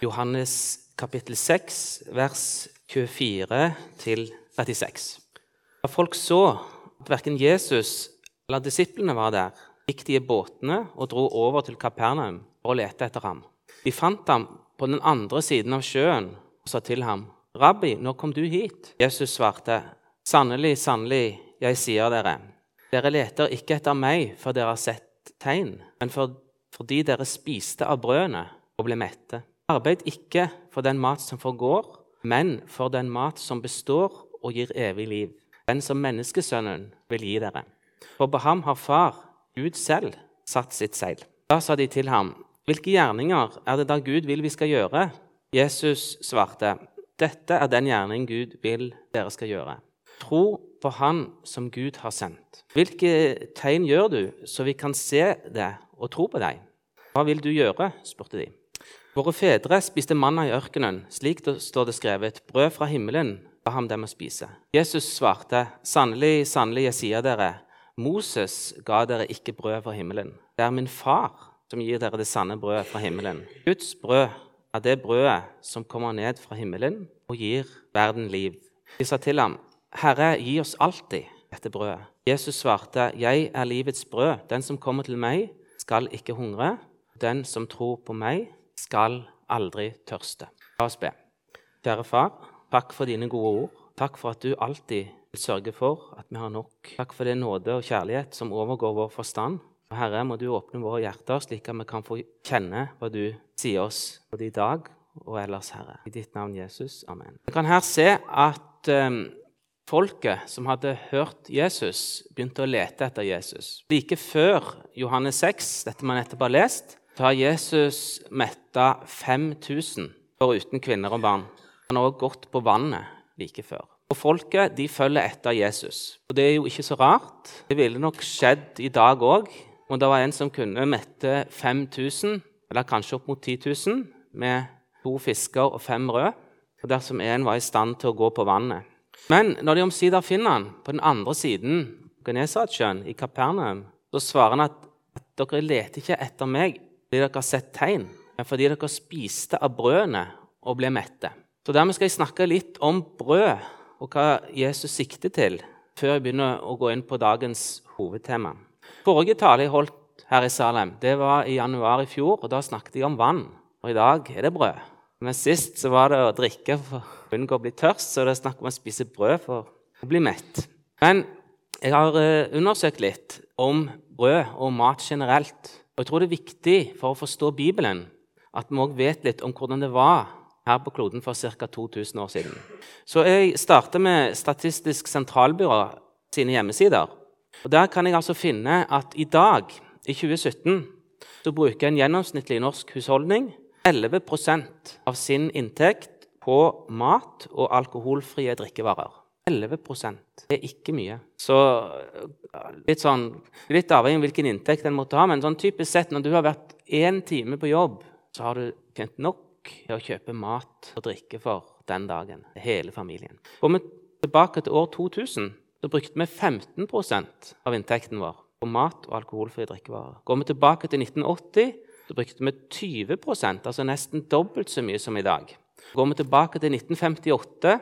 Johannes kapittel 6, vers 24 36. Da folk så at verken Jesus eller disiplene var der, gikk de i båtene og dro over til Kapernaum for å lete etter ham. De fant ham på den andre siden av sjøen og sa til ham, 'Rabbi, når kom du hit?' Jesus svarte, 'Sannelig, sannelig, jeg sier dere:" Dere leter ikke etter meg, for dere har sett tegn, men for, fordi dere spiste av brødene og ble mette. Arbeid ikke for den mat som forgår, men for den mat som består og gir evig liv, den som menneskesønnen vil gi dere. For på ham har Far, Gud selv, satt sitt seil. Da sa de til ham, Hvilke gjerninger er det da Gud vil vi skal gjøre? Jesus svarte, Dette er den gjerning Gud vil dere skal gjøre. Tro på Han som Gud har sendt. Hvilke tegn gjør du, så vi kan se det og tro på deg? Hva vil du gjøre? spurte de. Våre fedre spiste manna i ørkenen, slik står det skrevet, brød fra himmelen ba ham dem å spise. Jesus svarte, sannelig, sannelig, jeg sier dere, Moses ga dere ikke brød fra himmelen. Det er min far som gir dere det sanne brødet fra himmelen. Guds brød er det brødet som kommer ned fra himmelen og gir verden liv. De sa til ham, Herre, gi oss alltid dette brødet. Jesus svarte, Jeg er livets brød. Den som kommer til meg, skal ikke hungre. Den som tror på meg, skal aldri tørste. La oss be. Kjære far, takk for dine gode ord. Takk for at du alltid vil sørge for at vi har nok. Takk for det nåde og kjærlighet som overgår vår forstand. Herre, må du åpne våre hjerter, slik at vi kan få kjenne hva du sier oss både i dag og ellers, Herre. I ditt navn, Jesus. Amen. Vi kan her se at um, folket som hadde hørt Jesus, begynte å lete etter Jesus. Like før Johannes 6, dette man nettopp har lest, har Jesus metta 5000 foruten kvinner og barn. Han har også gått på vannet like før. Og Folket de følger etter Jesus. Og Det er jo ikke så rart. Det ville nok skjedd i dag òg om det var en som kunne mette 5000, eller kanskje opp mot 10 000, med to fisker og fem rød, og dersom en var i stand til å gå på vannet. Men når de omsider finner han på den andre siden Genesaretsjøen, i Kapernaum, så svarer han at dere leter ikke etter meg fordi dere har sett tegn, men fordi dere spiste av brødene og ble mette. Så Dermed skal jeg snakke litt om brød og hva Jesus sikter til, før jeg begynner å gå inn på dagens hovedtema. Forrige tale jeg holdt her i Salem, det var i januar i fjor. og Da snakket jeg om vann. Og i dag er det brød. Men sist så var det å drikke for å unngå å bli tørst, så det er snakk om å spise brød for å bli mett. Men jeg har eh, undersøkt litt om brød og mat generelt. Og jeg tror det er viktig for å forstå Bibelen at vi òg vet litt om hvordan det var her på kloden for ca. 2000 år siden. Så jeg starter med Statistisk sentralbyrå sine hjemmesider. Og Der kan jeg altså finne at i dag, i 2017, så bruker en gjennomsnittlig norsk husholdning 11% av sin inntekt på mat og alkoholfrie drikkevarer. 11 Det er ikke mye. Så litt, sånn, litt avhengig av hvilken inntekt en måtte ha, men sånn typisk sett, når du har vært én time på jobb, så har du tjent nok til å kjøpe mat og drikke for den dagen. Hele familien. Går vi tilbake til år 2000, så brukte vi 15% av inntekten vår på mat og alkoholfrie drikkevarer. Går vi tilbake til 1980, så brukte vi 20% altså nesten dobbelt så mye som i dag. Går vi tilbake til 1958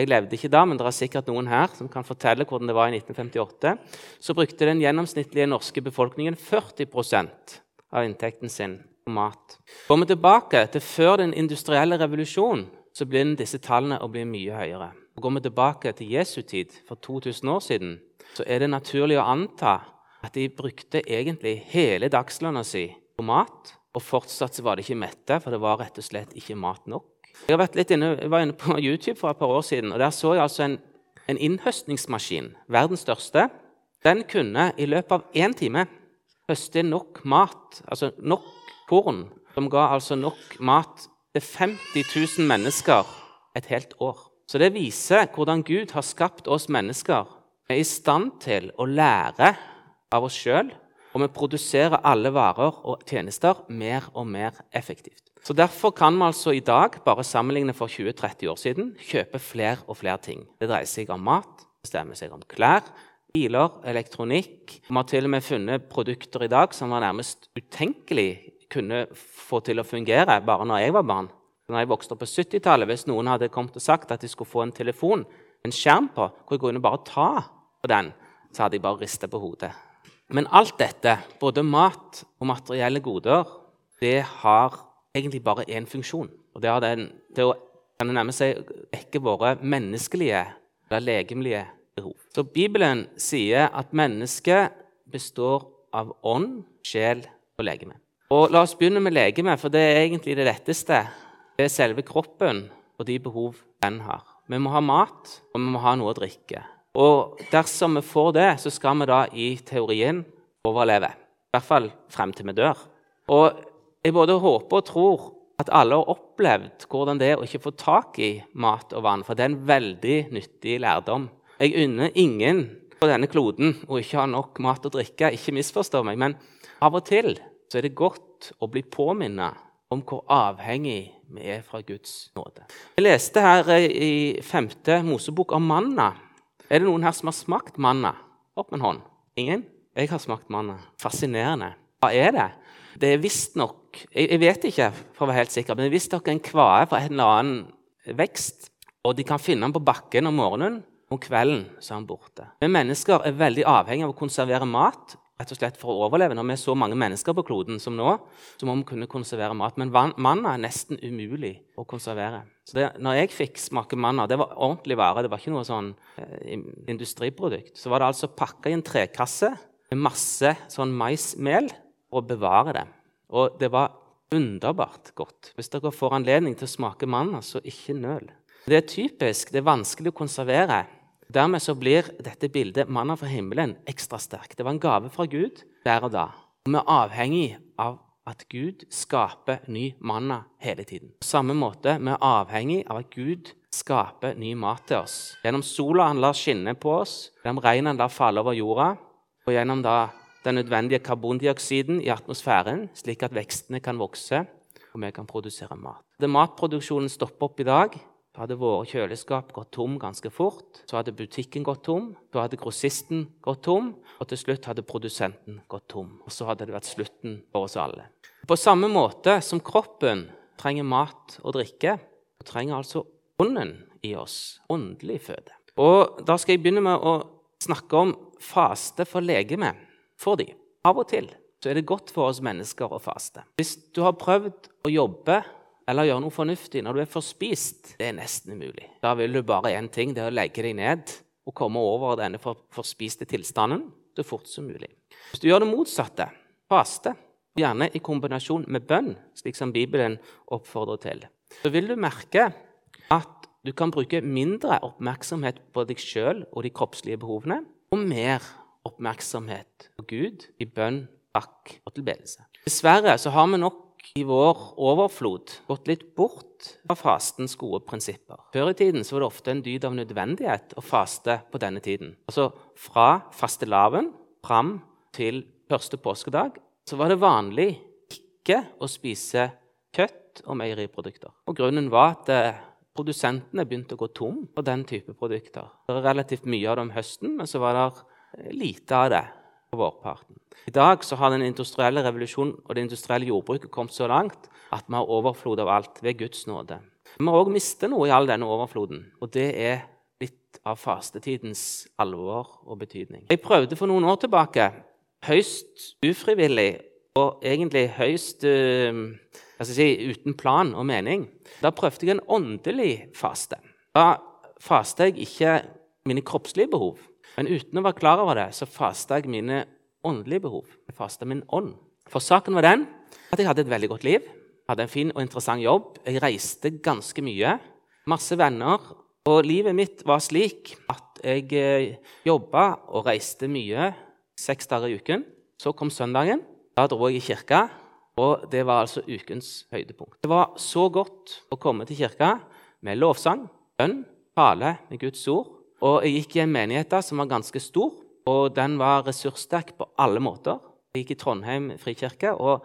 Jeg levde ikke da, men det er sikkert noen her som kan fortelle hvordan det var i 1958. Så brukte den gjennomsnittlige norske befolkningen 40 av inntekten sin på mat. Går vi tilbake til før den industrielle revolusjonen, så begynner disse tallene å bli mye høyere. Og Går vi tilbake til Jesu tid, for 2000 år siden, så er det naturlig å anta at de brukte egentlig hele dagslønna si på mat. Og fortsatt så var de ikke mette, for det var rett og slett ikke mat nok. Jeg, inne, var inne på YouTube for et par år siden, og der så jeg altså en, en innhøstningsmaskin, verdens største. Den kunne i løpet av én time høste nok mat, altså nok korn, som ga altså nok mat til 50 000 mennesker et helt år. Så det viser hvordan Gud har skapt oss mennesker. Vi er i stand til å lære av oss sjøl, og vi produserer alle varer og tjenester mer og mer effektivt. Så Derfor kan vi altså i dag, bare sammenligne for 20-30 år siden, kjøpe flere og flere ting. Det dreier seg om mat, bestemmer seg om klær, biler, elektronikk. Vi har til og med funnet produkter i dag som var nærmest utenkelig kunne få til å fungere bare når jeg var barn. Når jeg vokste opp på 70-tallet, Hvis noen hadde kommet og sagt at de skulle få en telefon, en skjerm på, hvor jeg kunne bare ta på den, så hadde jeg bare ristet på hodet. Men alt dette, både mat og materielle goder, det har egentlig bare én funksjon. Og det den, det å nærme seg ikke våre menneskelige eller legemlige behov. Så Bibelen sier at mennesket består av ånd, sjel og legeme. Og La oss begynne med legeme, for det er egentlig det letteste. Det er selve kroppen og de behov den har. Vi må ha mat, og vi må ha noe å drikke. Og dersom vi får det, så skal vi da i teorien overleve. I hvert fall frem til vi dør. Og jeg både håper og tror at alle har opplevd hvordan det er å ikke få tak i mat og vann. For det er en veldig nyttig lærdom. Jeg unner ingen på denne kloden å ikke ha nok mat og drikke. Ikke misforstå meg, men av og til er det godt å bli påminnet om hvor avhengig vi er fra Guds nåde. Jeg leste her i femte Mosebok om manna. Er det noen her som har smakt manna? Opp med en hånd. Ingen? Jeg har smakt manna. Fascinerende. Hva er det? Det er visstnok jeg, jeg vet ikke, for å være helt sikker, men hvis det er en kvae fra en eller annen vekst. Og de kan finne den på bakken om morgenen. Om kvelden så er den borte. Vi mennesker er veldig avhengig av å konservere mat rett og slett for å overleve. Når vi er så mange mennesker på kloden som nå, så må vi kunne konservere mat. Men manna er nesten umulig å konservere. Så det, når jeg fikk smake manna, det var ordentlig vare, det var ikke noe sånn eh, industriprodukt, så var det altså pakka i en trekasse med masse sånn maismel for å bevare det. Og det var underbart godt. Hvis dere får anledning til å smake manna, så ikke nøl. Det er typisk, det er vanskelig å konservere. Dermed så blir dette bildet manna fra himmelen ekstra sterkt. Det var en gave fra Gud der og da. Vi er avhengig av at Gud skaper ny manna hele tiden. På samme måte vi er avhengig av at Gud skaper ny mat til oss. Gjennom sola han lar skinne på oss, gjennom regnet han lar falle over jorda, og gjennom da den nødvendige karbondioksiden i atmosfæren, slik at vekstene kan vokse og vi kan produsere mat. Hadde matproduksjonen stoppet opp i dag, så hadde våre kjøleskap gått tom ganske fort. Så hadde butikken gått tom, så hadde grossisten gått tom, og til slutt hadde produsenten gått tom. Og så hadde det vært slutten for oss alle. På samme måte som kroppen trenger mat og drikke, så trenger altså ånden i oss åndelig føde. Og Da skal jeg begynne med å snakke om faste for legeme. Fordi av og til så er det godt for oss mennesker å faste. Hvis du har prøvd å jobbe eller gjøre noe fornuftig når du er forspist, det er nesten umulig. Da vil du bare én ting, det er å legge deg ned og komme over denne forspiste tilstanden så fort som mulig. Hvis du gjør det motsatte, faste, gjerne i kombinasjon med bønn, slik som Bibelen oppfordrer til, så vil du merke at du kan bruke mindre oppmerksomhet på deg sjøl og de kroppslige behovene, og mer oppmerksomhet på Gud i bønn, takk og tilbedelse. Dessverre så har vi nok i vår overflod gått litt bort fra fastens gode prinsipper. Før i tiden så var det ofte en dyd av nødvendighet å faste på denne tiden. Altså Fra fastelavn fram til første påskedag så var det vanlig ikke å spise kjøtt og meieriprodukter. Og Grunnen var at eh, produsentene begynte å gå tom for den type produkter. Det var relativt mye av det om høsten, men så var det lite av det på vårparten. I dag så har den industrielle revolusjonen og det industrielle jordbruket kommet så langt at vi har overflod av alt ved Guds nåde. Vi har òg mistet noe i all denne overfloden, og det er litt av fastetidens alvor og betydning. Jeg prøvde for noen år tilbake, høyst ufrivillig og egentlig høyst uh, si, uten plan og mening. Da prøvde jeg en åndelig faste. Da faste jeg ikke mine kroppslige behov, men uten å være klar over det, så fasta jeg mine åndelige behov. Jeg fasta min ånd. For saken var den at jeg hadde et veldig godt liv. Hadde en fin og interessant jobb. Jeg reiste ganske mye. Masse venner. Og livet mitt var slik at jeg eh, jobba og reiste mye seks dager i uken. Så kom søndagen. Da dro jeg i kirka, og det var altså ukens høydepunkt. Det var så godt å komme til kirka med lovsang, bønn, tale med Guds ord. Og jeg gikk i en menighet som var ganske stor og den var ressurssterk på alle måter. Jeg gikk i Trondheim frikirke, og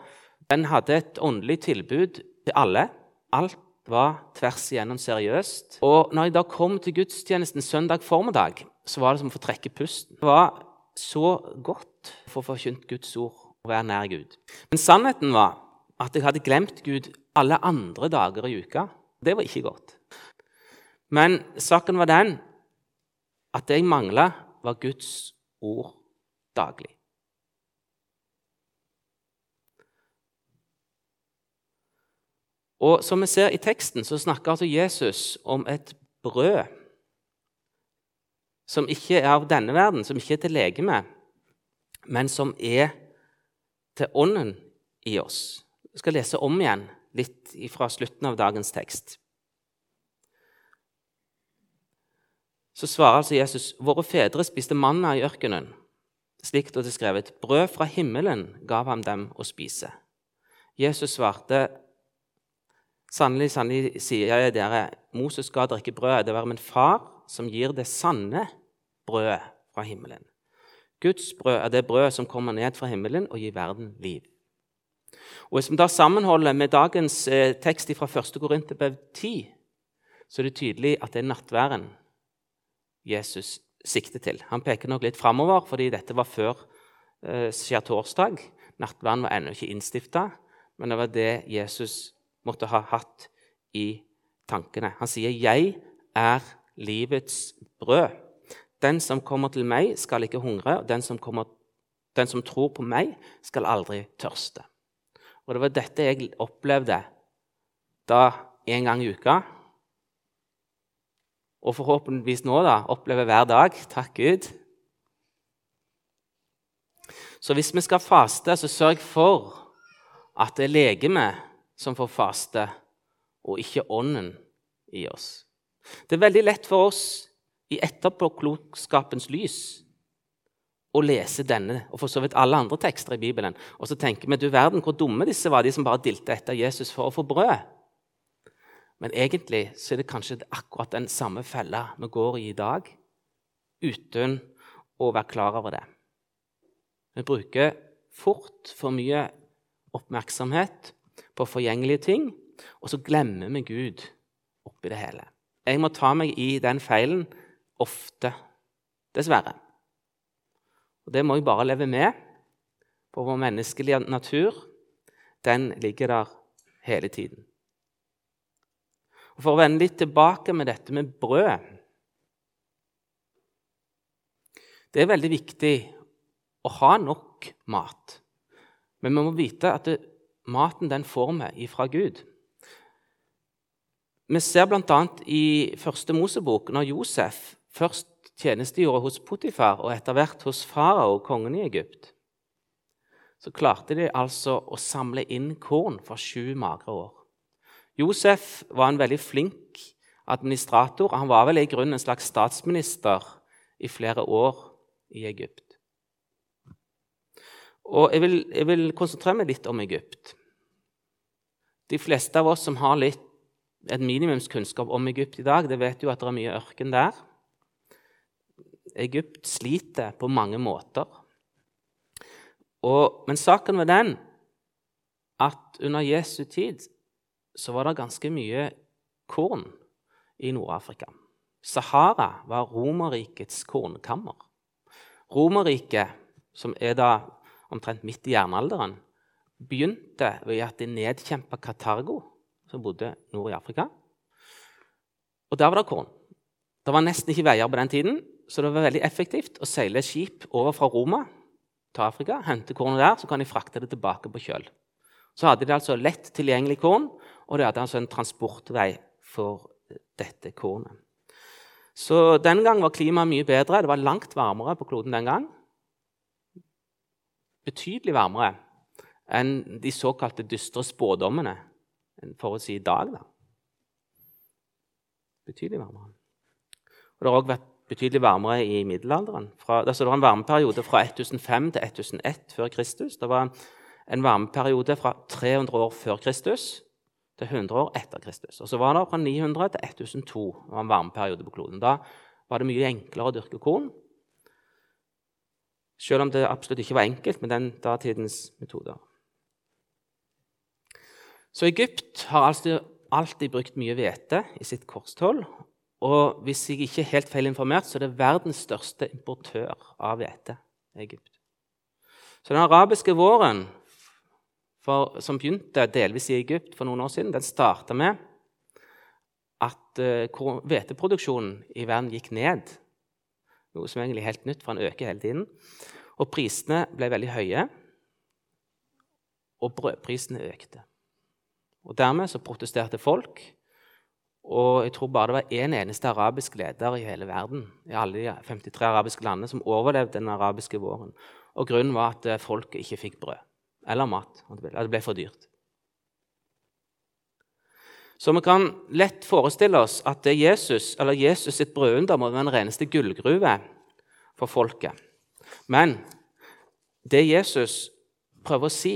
den hadde et åndelig tilbud til alle. Alt var tvers igjennom seriøst. Og når jeg da kom til gudstjenesten søndag formiddag, så var det som å få trekke pusten. Det var så godt å få forkynt Guds ord og være nær Gud. Men sannheten var at jeg hadde glemt Gud alle andre dager i uka. Det var ikke godt. Men saken var den at det jeg mangla, var Guds ord daglig. Og Som vi ser i teksten, så snakker altså Jesus om et brød som ikke er av denne verden, som ikke er til legeme, men som er til ånden i oss. Jeg skal lese om igjen litt fra slutten av dagens tekst. Så svarer altså Jesus.: Våre fedre spiste manna i ørkenen. Slik det er skrevet. Brød fra himmelen gav ham dem å spise. Jesus svarte, Sannelig, sannelig sier jeg dere, Moses ga dere ikke brød. Det var min far som gir det sanne brødet fra himmelen. Guds brød er det brød som kommer ned fra himmelen og gir verden liv. Og Hvis vi da sammenholder med dagens eh, tekst fra 1. Korinterbrev 10, så er det tydelig at det er nattværen Jesus sikter til. Han peker nok litt framover, fordi dette var før eh, skjærtorsdag. Nattværen var ennå ikke innstifta, men det var det Jesus måtte ha hatt i tankene. Han sier, 'Jeg er livets brød'. Den som kommer til meg, skal ikke hungre, og den som, kommer, den som tror på meg, skal aldri tørste. Og det var dette jeg opplevde da en gang i uka. Og forhåpentligvis nå da, opplever hver dag. Takk Gud. Så hvis vi skal faste, så sørg for at det er legemet som får faste, og ikke ånden i oss. Det er veldig lett for oss i etterpåklokskapens lys å lese denne og for så vidt alle andre tekster i Bibelen. Og så tenker vi du verden hvor dumme disse var, de som bare dilte etter Jesus for å få brød. Men egentlig så er det kanskje akkurat den samme fella vi går i i dag, uten å være klar over det. Vi bruker fort for mye oppmerksomhet på forgjengelige ting, og så glemmer vi Gud oppi det hele. Jeg må ta meg i den feilen ofte, dessverre. Og Det må jeg bare leve med. For vår menneskelige natur den ligger der hele tiden. Og For å vende litt tilbake med dette med brød Det er veldig viktig å ha nok mat. Men vi må vite at det, maten den får vi ifra Gud. Vi ser bl.a. i første Mosebok, når Josef først tjenestegjorde hos Potifar og etter hvert hos farao, kongen i Egypt, så klarte de altså å samle inn korn for sju magre år. Josef var en veldig flink administrator. Han var vel i grunnen en slags statsminister i flere år i Egypt. Og jeg vil, jeg vil konsentrere meg litt om Egypt. De fleste av oss som har litt, et minimumskunnskap om Egypt i dag, det vet jo at det er mye ørken der. Egypt sliter på mange måter. Og, men saken var den at under Jesu tid så var det ganske mye korn i Nord-Afrika. Sahara var Romerrikets kornkammer. Romerriket, som er da omtrent midt i jernalderen, begynte ved at de nedkjempa Katargo, som bodde nord i Afrika. Og der var det korn. Det var nesten ikke veier på den tiden, så det var veldig effektivt å seile skip over fra Roma til Afrika, hente kornet der, så kan de frakte det tilbake på kjøl. Så hadde de altså lett tilgjengelig korn, og de hadde altså en transportvei for dette kornet. Så Den gang var klimaet mye bedre. Det var langt varmere på kloden den gang. Betydelig varmere enn de såkalte dystre spådommene for å si i dag. Da. Betydelig varmere. Og Det har òg vært betydelig varmere i middelalderen. Fra, altså det var en varmeperiode fra 1005 til 1001 før Kristus. Det var en varmeperiode fra 300 år før Kristus til 100 år etter Kristus. Og så var det fra 900 til 1002 det var en varmeperiode på kloden. Da var det mye enklere å dyrke korn. Selv om det absolutt ikke var enkelt med den datidens metoder. Så Egypt har alltid, alltid brukt mye hvete i sitt korsthold. Og hvis jeg ikke er helt feil informert, så er det verdens største importør av hvete. Egypt. Så den arabiske våren for, som begynte delvis i Egypt for noen år siden. Den starta med at uh, i verden gikk ned. Noe som egentlig er helt nytt, for den øker hele tiden. Og prisene ble veldig høye, og brødprisene økte. Og Dermed så protesterte folk. Og jeg tror bare det var én en eneste arabisk leder i hele verden i alle de 53 arabiske landene som overlevde den arabiske våren. Og Grunnen var at folk folket ikke fikk brød eller mat. At det ble for dyrt. Så vi kan lett forestille oss at det Jesus, eller Jesus sitt brødunder må være den reneste gullgruve for folket. Men det Jesus prøver å si,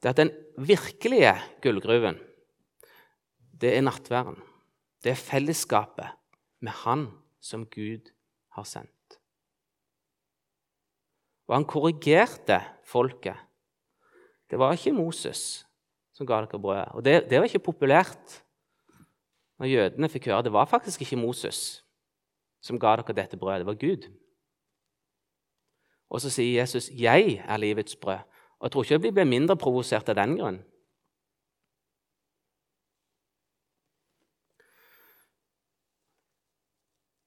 det er at den virkelige gullgruven, det er nattverden. Det er fellesskapet med Han som Gud har sendt. Og han korrigerte folket. Det var ikke Moses som ga dere brødet. Og det, det var ikke populært når jødene fikk høre det var faktisk ikke Moses som ga dere dette brødet. Det var Gud. Og så sier Jesus 'Jeg er livets brød'. Og Jeg tror ikke vi blir mindre provosert av den grunn.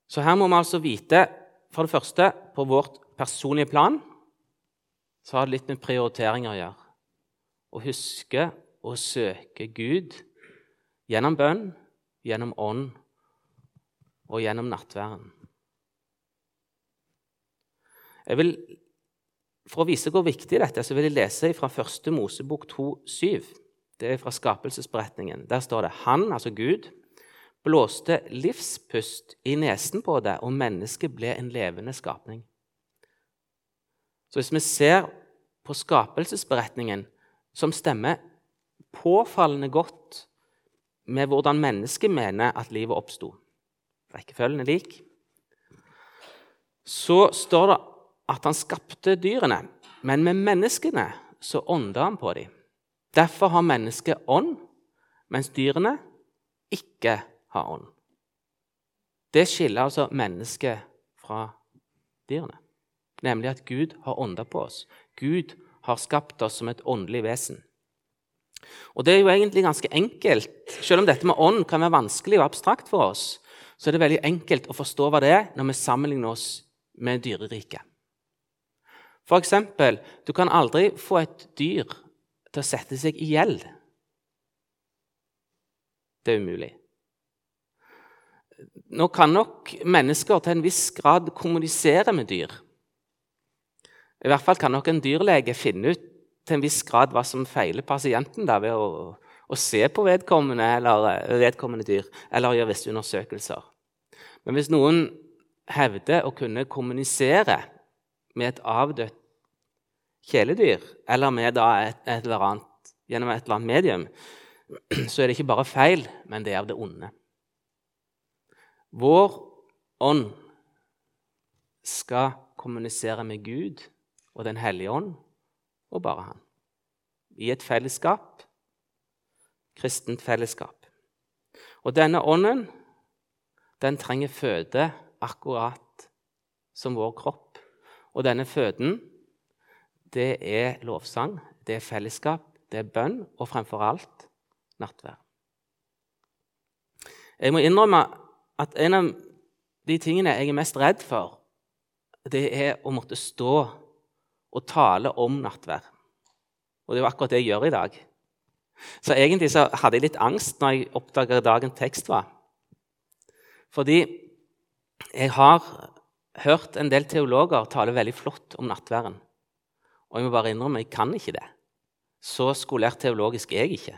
Så her må vi altså vite, for det første, på vårt personlige plan så har det litt med prioriteringer å gjøre. Å huske å søke Gud gjennom bønn, gjennom ånd og gjennom nattværen. Jeg vil, For å vise hvor viktig dette er, så vil jeg lese fra 1. Mosebok 2,7. Det er fra skapelsesberetningen. Der står det Han, altså Gud, blåste livspust i nesen på det, og mennesket ble en levende skapning. Så hvis vi ser på skapelsesberetningen, som stemmer påfallende godt med hvordan mennesket mener at livet oppsto Rekkefølgen er lik. Så står det at han skapte dyrene, men med menneskene så ånda han på dem. Derfor har mennesket ånd, mens dyrene ikke har ånd. Det skiller altså mennesket fra dyrene nemlig at Gud har ånda på oss. Gud har skapt oss som et åndelig vesen. Og Det er jo egentlig ganske enkelt. Selv om dette med ånd kan være vanskelig og abstrakt for oss, så er det veldig enkelt å forstå hva det er når vi sammenligner oss med dyreriket. For eksempel, du kan aldri få et dyr til å sette seg i gjeld. Det er umulig. Nå kan nok mennesker til en viss grad kommunisere med dyr. I hvert fall kan nok en dyrlege finne ut til en viss grad hva som feiler pasienten da, ved å, å, se på vedkommende, eller, eh, vedkommende dyr eller gjøre visse undersøkelser. Men hvis noen hevder å kunne kommunisere med et avdødt kjæledyr, eller med et, et eller annet, gjennom et eller annet medium, så er det ikke bare feil, men det er av det onde. Vår ånd skal kommunisere med Gud og Den hellige ånd og bare Han. I et fellesskap, kristent fellesskap. Og denne ånden, den trenger føde akkurat som vår kropp. Og denne føden, det er lovsang, det er fellesskap, det er bønn, og fremfor alt nattvær. Jeg må innrømme at en av de tingene jeg er mest redd for, det er å måtte stå og tale om nattvær. Og det er jo akkurat det jeg gjør i dag. Så egentlig så hadde jeg litt angst når jeg oppdaga dagens tekst var. Fordi jeg har hørt en del teologer tale veldig flott om nattværen. Og jeg må bare innrømme jeg kan ikke det. Så skolert teologisk er jeg ikke.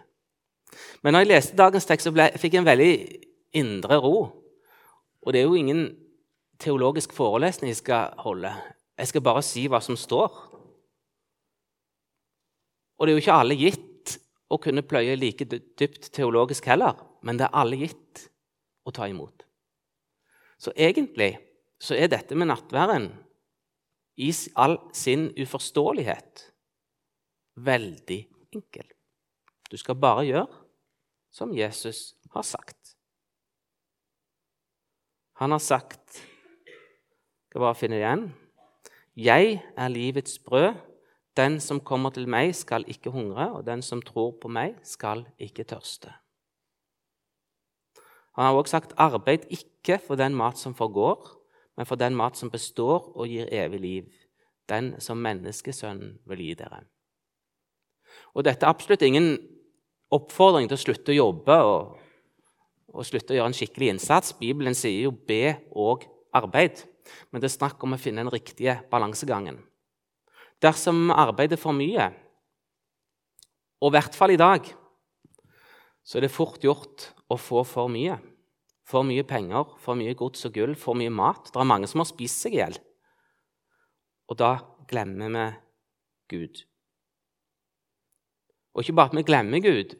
Men når jeg leste dagens tekst, så ble, fikk jeg en veldig indre ro. Og det er jo ingen teologisk forelesning jeg skal holde. Jeg skal bare si hva som står. Og det er jo ikke alle gitt å kunne pløye like dypt teologisk heller, men det er alle gitt å ta imot. Så egentlig så er dette med nattværen i all sin uforståelighet veldig enkel. Du skal bare gjøre som Jesus har sagt. Han har sagt Skal bare finne det igjen. Jeg er livets brød. Den som kommer til meg, skal ikke hungre, og den som tror på meg, skal ikke tørste. Han har også sagt, arbeid ikke for den mat som forgår, men for den mat som består og gir evig liv, den som menneskesønnen vil gi dere. Og Dette er absolutt ingen oppfordring til å slutte å jobbe og, og slutte å gjøre en skikkelig innsats. Bibelen sier jo 'be og arbeid', men det er snakk om å finne den riktige balansegangen. Dersom vi arbeider for mye, og i hvert fall i dag, så er det fort gjort å få for mye. For mye penger, for mye gods og gull, for mye mat. Det er mange som har spist seg i hjel. Og da glemmer vi Gud. Og ikke bare at vi glemmer Gud,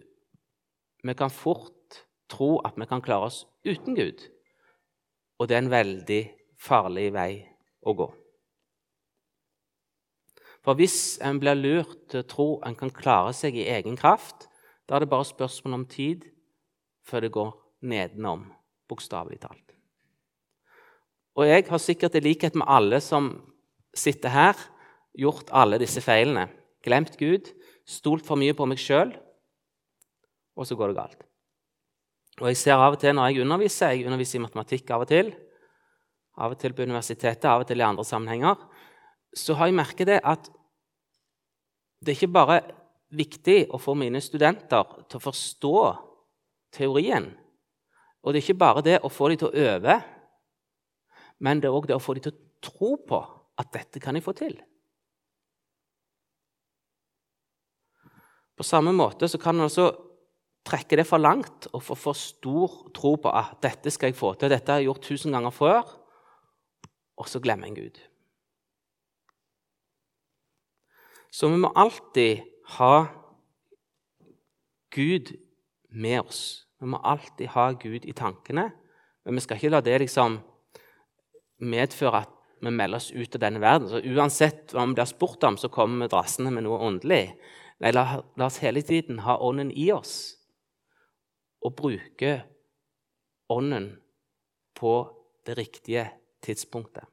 vi kan fort tro at vi kan klare oss uten Gud. Og det er en veldig farlig vei å gå. For hvis en blir lurt til å tro en kan klare seg i egen kraft, da er det bare spørsmål om tid før det går nedenom, bokstavelig talt. Og jeg har sikkert i likhet med alle som sitter her, gjort alle disse feilene. Glemt Gud, stolt for mye på meg sjøl, og så går det galt. Og jeg ser av og til når jeg underviser Jeg underviser i matematikk av og til. Av og til på universitetet, av og til i andre sammenhenger. Så har jeg merket det at det er ikke bare viktig å få mine studenter til å forstå teorien. Og det er ikke bare det å få dem til å øve, men det er òg det å få dem til å tro på at dette kan jeg få til. På samme måte kan man også trekke det for langt og få for stor tro på at dette skal jeg få til, dette har jeg gjort tusen ganger før, og så glemmer en Gud. Så vi må alltid ha Gud med oss. Vi må alltid ha Gud i tankene. Men vi skal ikke la det liksom medføre at vi melder oss ut av denne verden. Så Uansett hva vi blir spurt om, så kommer vi drassende med noe åndelig. Nei, la, la, oss hele tiden ha Ånden i oss og bruke Ånden på det riktige tidspunktet.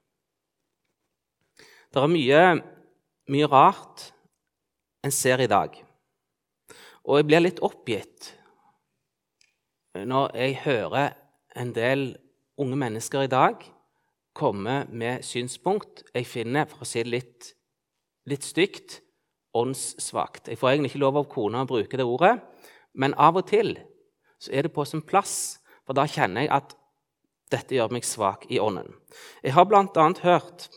Det er mye, mye rart en ser i dag. Og jeg blir litt oppgitt når jeg hører en del unge mennesker i dag komme med synspunkt jeg finner, for å si det litt, litt stygt, åndssvakt. Jeg får egentlig ikke lov av kona å bruke det ordet, men av og til så er det på sin plass, for da kjenner jeg at dette gjør meg svak i ånden. Jeg har bl.a. hørt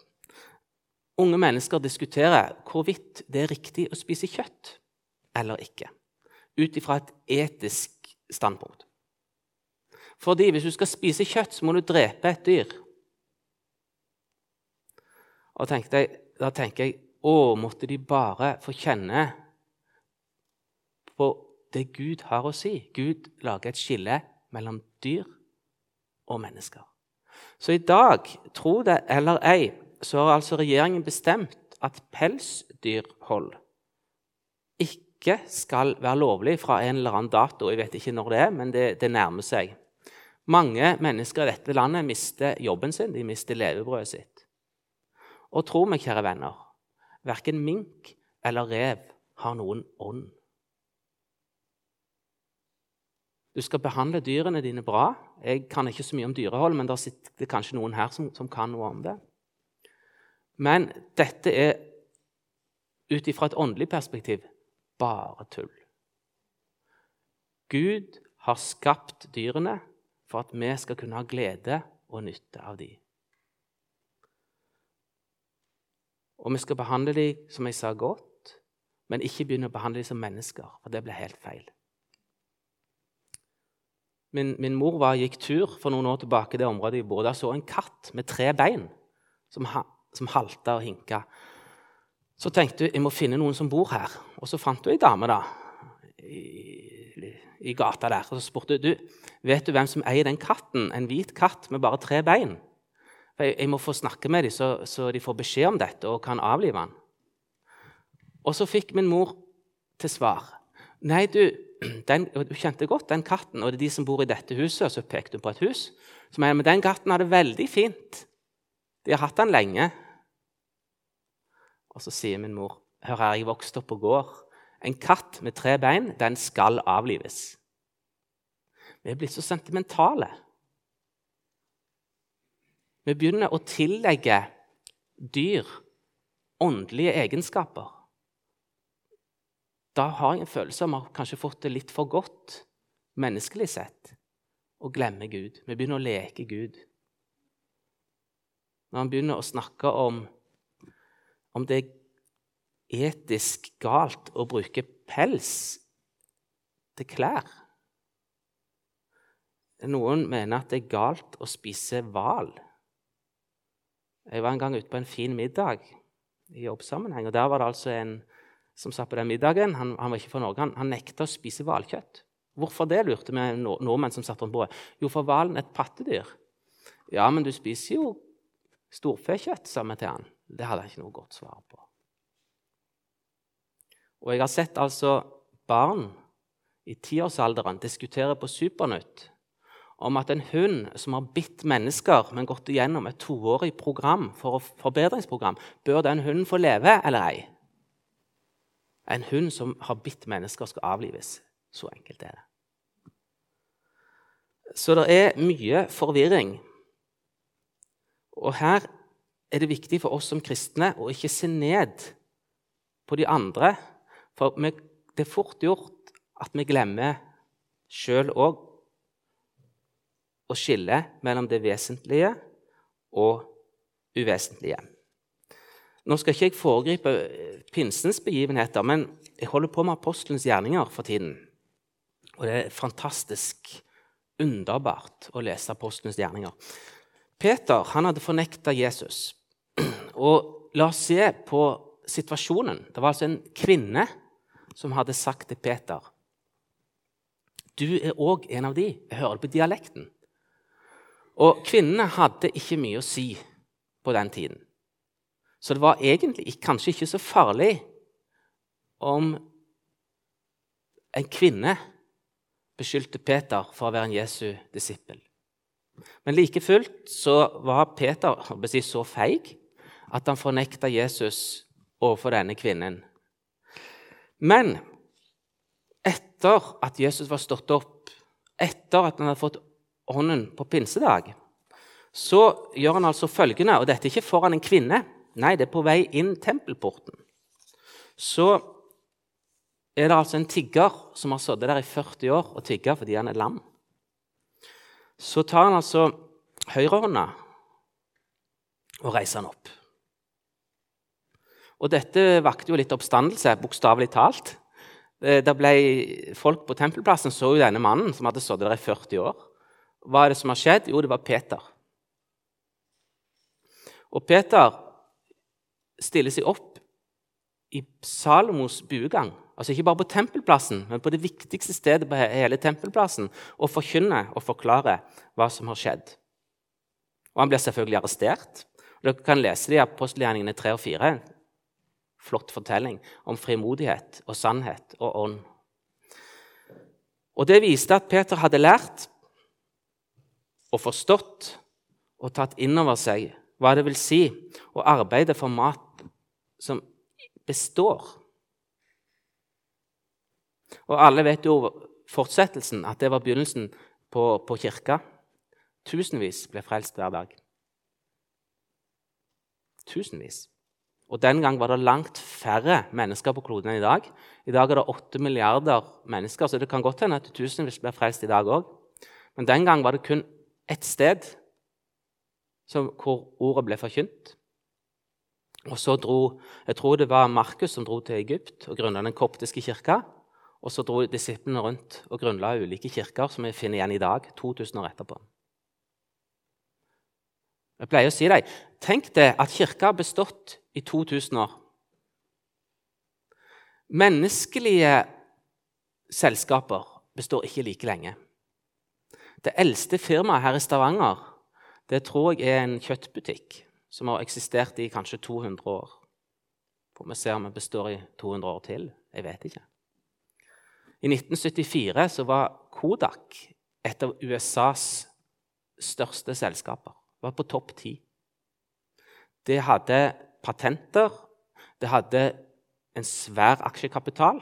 unge mennesker diskutere hvorvidt det er riktig å spise kjøtt eller ikke, ut ifra et etisk standpunkt. Fordi hvis du skal spise kjøtt, så må du drepe et dyr. Og jeg, da tenker jeg å, måtte de bare få kjenne på det Gud har å si. Gud lager et skille mellom dyr og mennesker. Så i dag, tro det eller ei, så har altså regjeringen bestemt at pelsdyrhold ikke skal være lovlig fra en eller annen dato. Jeg vet ikke når det er, men det, det nærmer seg. Mange mennesker i dette landet mister jobben sin, de mister levebrødet sitt. Og tro meg, kjære venner, verken mink eller rev har noen ånd. Du skal behandle dyrene dine bra. Jeg kan ikke så mye om dyrehold, men det sitter kanskje noen her som, som kan noe om det. Men dette er ut ifra et åndelig perspektiv bare tull. Gud har skapt dyrene for at vi skal kunne ha glede og nytte av dem. Og vi skal behandle dem som jeg sa, godt, men ikke begynne å behandle dem som mennesker, for det blir helt feil. Min, min mor var, gikk tur for noen år tilbake i det området jeg bor. Der så en katt med tre bein som, ha, som halta og hinka. Så tenkte hun jeg må finne noen som bor her. Og så fant hun ei dame da, i, i, gata der. Og så spurte hun vet du hvem som eier den katten. En hvit katt med bare tre bein. Jeg, jeg må få snakke med dem, så, så, de får beskjed om dette og kan avlive den. Og så fikk min mor til svar. Nei, du, den, du kjente godt den katten, og det er de som bor i dette huset. Så pekte hun på et hus. Så mener, men den katten har det veldig fint. De har hatt den lenge. Og så sier min mor, Hør her, jeg vokste opp på gård. En katt med tre bein, den skal avlives. Vi er blitt så sentimentale. Vi begynner å tillegge dyr åndelige egenskaper. Da har jeg en følelse av at vi kanskje fått det litt for godt menneskelig sett og glemmer Gud. Vi begynner å leke Gud. Når han begynner å snakke om om det er etisk galt å bruke pels til klær. Noen mener at det er galt å spise hval. Jeg var en gang ute på en fin middag i jobbsammenheng. og Der var det altså en som satt på den middagen. Han, han var ikke fra Norge. Han, han nekta å spise hvalkjøtt. Hvorfor det, lurte vi nordmenn som satt rundt bordet. Jo, for hvalen er et pattedyr. Ja, men du spiser jo storfekjøtt, sa vi til han. Det hadde han ikke noe godt svar på. Og jeg har sett altså barn i tiårsalderen diskutere på Supernytt om at en hund som har bitt mennesker, men gått igjennom et toårig program for forbedringsprogram, bør den hunden få leve eller ei? En hund som har bitt mennesker, skal avlives. Så enkelt er det. Så det er mye forvirring. Og her er det viktig for oss som kristne å ikke se ned på de andre. For det er fort gjort at vi glemmer sjøl òg å skille mellom det vesentlige og uvesentlige. Nå skal ikke jeg foregripe pinsens begivenheter, men jeg holder på med apostelens gjerninger for tiden. Og det er fantastisk underbart å lese apostelens gjerninger. Peter han hadde fornekta Jesus. Og la oss se på situasjonen. Det var altså en kvinne som hadde sagt til Peter Du er òg en av de. Jeg hører det på dialekten. Og kvinnene hadde ikke mye å si på den tiden. Så det var egentlig kanskje ikke så farlig om en kvinne beskyldte Peter for å være en Jesu disippel. Men like fullt så var Peter si, så feig at han fornekta Jesus overfor denne kvinnen. Men etter at Jesus var stått opp, etter at han hadde fått ånden på pinsedag, så gjør han altså følgende Og dette er ikke foran en kvinne. Nei, det er på vei inn tempelporten. Så er det altså en tigger som har sittet der i 40 år og tigga fordi han er lam. Så tar han altså høyrehånda og reiser han opp. Og dette vakte jo litt oppstandelse, bokstavelig talt. Det ble, folk på tempelplassen så jo denne mannen som hadde sittet der i 40 år. Hva er det som har skjedd? Jo, det var Peter. Og Peter stiller seg opp i Salomos buegang. Altså Ikke bare på tempelplassen, men på det viktigste stedet på hele tempelplassen, og forkynner og forklarer hva som har skjedd. Og Han blir selvfølgelig arrestert. Og Dere kan lese det i apostelgjerningene 3 og 4. Flott fortelling om frimodighet og sannhet og ånd. Og Det viste at Peter hadde lært og forstått og tatt inn over seg hva det vil si å arbeide for mat som består. Og alle vet jo fortsettelsen, at det var begynnelsen på, på kirka. Tusenvis ble frelst hver dag. Tusenvis. Og Den gang var det langt færre mennesker på kloden enn i dag. I dag er det åtte milliarder mennesker, så det kan godt hende at tusenvis blir frelst i dag òg. Men den gang var det kun ett sted som, hvor ordet ble forkynt. Og så dro, Jeg tror det var Markus som dro til Egypt og grunnla den koptiske kirka. Og så dro disiplene rundt og grunnla ulike kirker som vi finner igjen i dag, 2000 år etterpå. Jeg pleier å si deg, Tenk deg at kirka har bestått i 2000 år. Menneskelige selskaper består ikke like lenge. Det eldste firmaet her i Stavanger det tror jeg er en kjøttbutikk som har eksistert i kanskje 200 år. Får vi se om den består i 200 år til. Jeg vet ikke. I 1974 så var Kodak et av USAs største selskaper. Det var på topp ti. Det hadde patenter, det hadde en svær aksjekapital.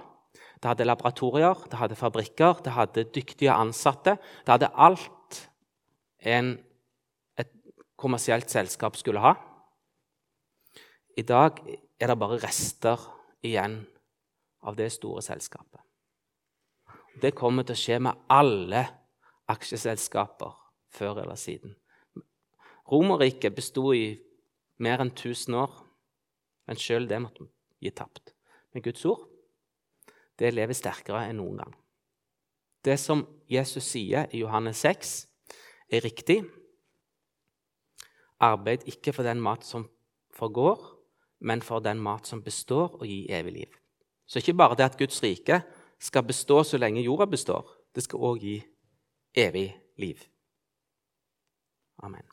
Det hadde laboratorier, det hadde fabrikker, det hadde dyktige ansatte. Det hadde alt en, kommersielt selskap skulle ha. I dag er det bare rester igjen av det store selskapet. Det kommer til å skje med alle aksjeselskaper før eller siden. Romerriket besto i mer enn 1000 år, men sjøl det måtte gi tapt. Men Guds ord det lever sterkere enn noen gang. Det som Jesus sier i Johannes 6, er riktig. Arbeid ikke for den mat som forgår, men for den mat som består og gir evig liv. Så ikke bare det at Guds rike skal bestå så lenge jorda består, det skal òg gi evig liv. Amen.